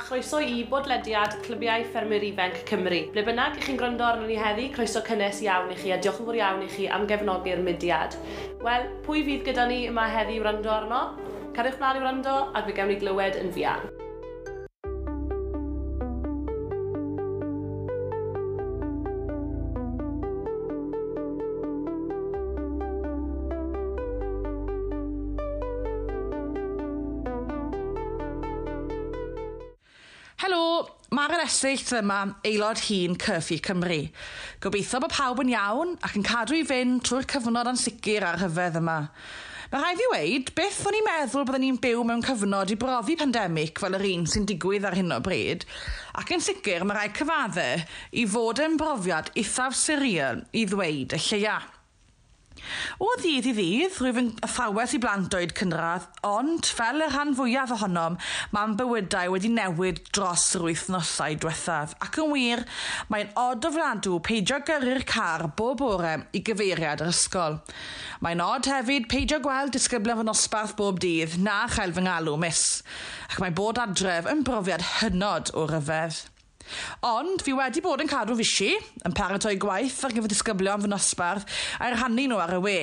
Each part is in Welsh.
chroeso i bodlediad Clybiau Ffermwyr Ifenc Cymru. Ble bynnag i chi'n gwrando arno ni heddi, croeso cynnes iawn i chi a diolch yn fawr iawn i chi am gefnogi'r mudiad. Wel, pwy fydd gyda ni yma heddi i wrando arno? Cariwch mlaen i wrando ac fe gawn ni glywed yn fuan. Mae'r esyllt yma aelod hun Cyrffi Cymru. Gobeithio bod pawb yn iawn ac yn cadw i fynd trwy'r cyfnod ansicr ar hyfedd yma. Mae rhaid i weid, beth o'n i'n meddwl byddwn ni'n byw mewn cyfnod i brofi pandemig fel yr un sy'n digwydd ar hyn o bryd, ac yn sicr mae rhaid cyfaddau i fod yn brofiad eithaf siriol i ddweud y lleia. O ddydd i ddydd, rwyf yn athrawes i blant oed cynradd, ond fel y rhan fwyaf ohonom, mae'n bywydau wedi newid dros yr wythnosau diwethaf. Ac yn wir, mae'n od ofnadw peidio gyrru'r car bob bore i gyfeiriad yr ysgol. Mae'n od hefyd peidio gweld disgyblion fy nosbarth bob dydd na chael fy ngalw mis. Ac mae bod adref yn brofiad hynod o ryfedd. Ond fi wedi bod yn cadw fishi, yn paratoi gwaith ar gyfer disgyblion fy nosbarth a'i rhannu nhw ar y we.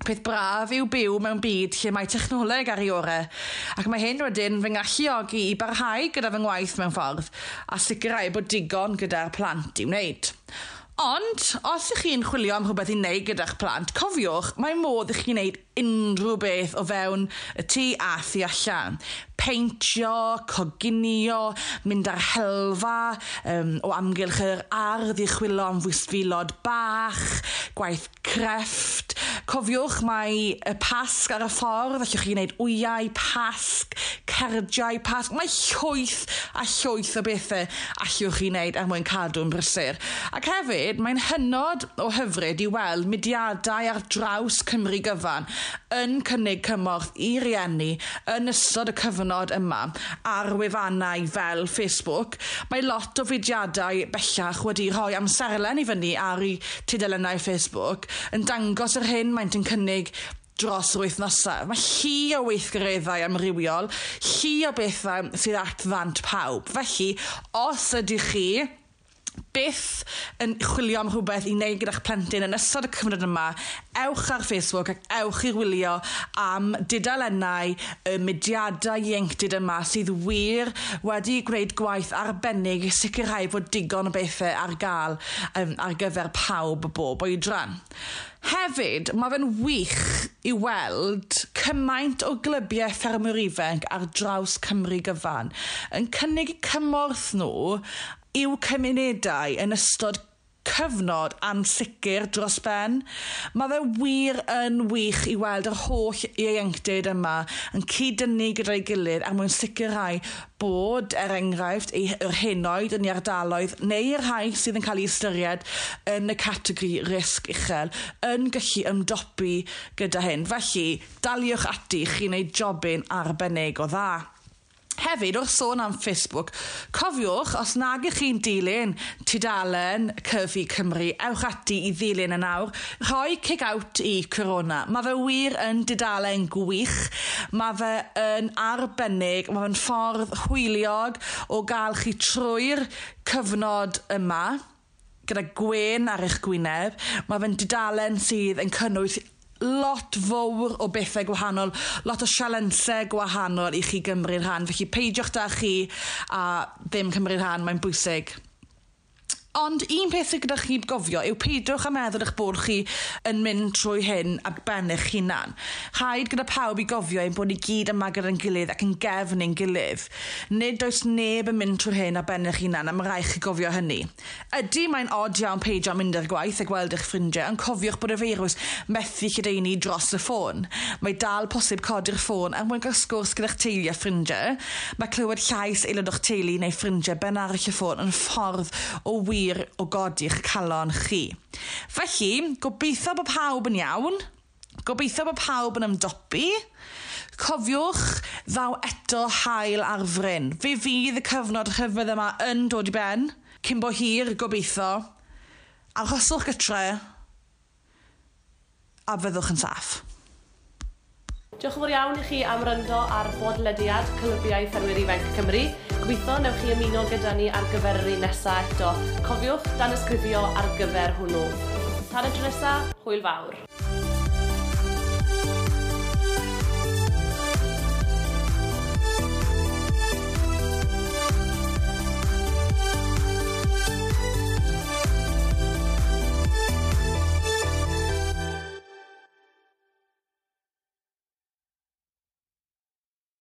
Peth braf yw byw mewn byd lle mae technoleg ar ei orau, ac mae hyn wedyn fy ngalluogi i barhau gyda fy ngwaith mewn ffordd a sicrhau bod digon gyda'r plant i wneud. Ond, os ych chi'n chwilio am rhywbeth i wneud gyda'ch plant, cofiwch, mae modd i chi wneud unrhyw beth o fewn y tŷ a thu allan peintio, coginio, mynd ar helfa, um, o amgylch yr ardd i chwilo am fwysfilod bach, gwaith crefft, Cofiwch mae y pasg ar y ffordd, allwch chi wneud wyau, pasg, cerdiau, pasg. Mae llwyth a llwyth o bethau allwch chi wneud er mwyn cadw'n brysur. Ac hefyd, mae'n hynod o hyfryd i weld mudiadau ar draws Cymru gyfan yn cynnig cymorth i rieni yn ystod y cyfnod yma ar wefannau fel Facebook. Mae lot o fudiadau bellach wedi rhoi amserlen i fyny ar eu tudelennau Facebook yn dangos yr hyn mae gymaint yn cynnig dros yr wythnosau. Mae hi o weithgareddau amrywiol, llu o bethau sydd at ddant pawb. Felly, os ydych chi byth yn chwilio am rhywbeth i wneud gyda'ch plentyn yn ystod y cyfnod yma ewch ar Facebook ac ewch i wylio am dudalennau y mudiadau ieuenctid yma sydd wir wedi gwneud gwaith arbennig i sicrhau fod digon o bethau ar gael um, ar gyfer pawb bob oedran. Hefyd, mae fe'n wych i weld cymaint o glybiau ffermwyr ifanc ar draws Cymru gyfan yn cynnig cymorth nhw i'w cymunedau yn ystod cyfnod ansicr dros ben. Mae fe wir yn wych i weld yr holl ieuenctid yma yn cyd-dynnu gyda'i gilydd a mwyn sicrhau bod er enghraifft yr henoed yn ei ardaloedd neu yr rhai sydd yn cael ei ystyried yn y categori risg uchel yn gallu ymdopi gyda hyn. Felly, daliwch ati, chi wneud jobyn arbennig o dda. Hefyd, wrth sôn am Facebook, cofiwch, os nag ych chi'n dilyn tudalen Cyfi Cymru, ewch ati i ddilyn yn awr, rhoi kick-out i corona. Mae fe wir yn dudalen gwych, mae fe yn arbennig, mae fe'n ffordd hwyliog o gael chi trwy'r cyfnod yma gyda gwen ar eich gwyneb. Mae fe'n dudalen sydd yn cynnwys lot fawr o bethau gwahanol, lot o sialensau gwahanol i chi gymryd rhan. Felly peidiwch da chi a ddim cymryd rhan, mae'n bwysig. Ond un peth sydd gyda chi gofio yw peidiwch a meddwl eich bod chi yn mynd trwy hyn a bennych hunan. Rhaid gyda pawb i gofio ein bod ni gyd yma gyda'n gilydd ac yn gefn ein gilydd. Nid oes neb yn mynd trwy hyn a bennych hunan a mae rhaid chi gofio hynny. Ydy mae'n od iawn peidio mynd ar gwaith a gweld eich ffrindiau, ond cofiwch bod y feirws methu lledaenu dros y ffôn. Mae dal posib codi'r ffôn a mwyn gael sgwrs gyda'ch teulu a ffrindiau. Mae clywed llais aelod o'ch teulu neu ffrindiau ben arall y ffôn yn ffordd o wir wir o godi'ch calon chi. Felly, gobeithio bod pawb yn iawn, gobeithio bod pawb yn ymdopi, cofiwch ddaw eto hael ar fryn. Fe fydd y cyfnod rhyfedd yma yn dod i ben, cyn bo hir gobeithio, arhoswch gytre, a fyddwch yn saff. Diolch yn fawr iawn i chi am ryndo ar bodlediad Clybiau Ffermwyr Ifanc Cymru. Gobeithio newch chi ymuno gyda ni ar gyfer yr un nesaf eto. Cofiwch dan ysgrifio ar gyfer hwnnw. Tan y tro nesaf, hwyl fawr.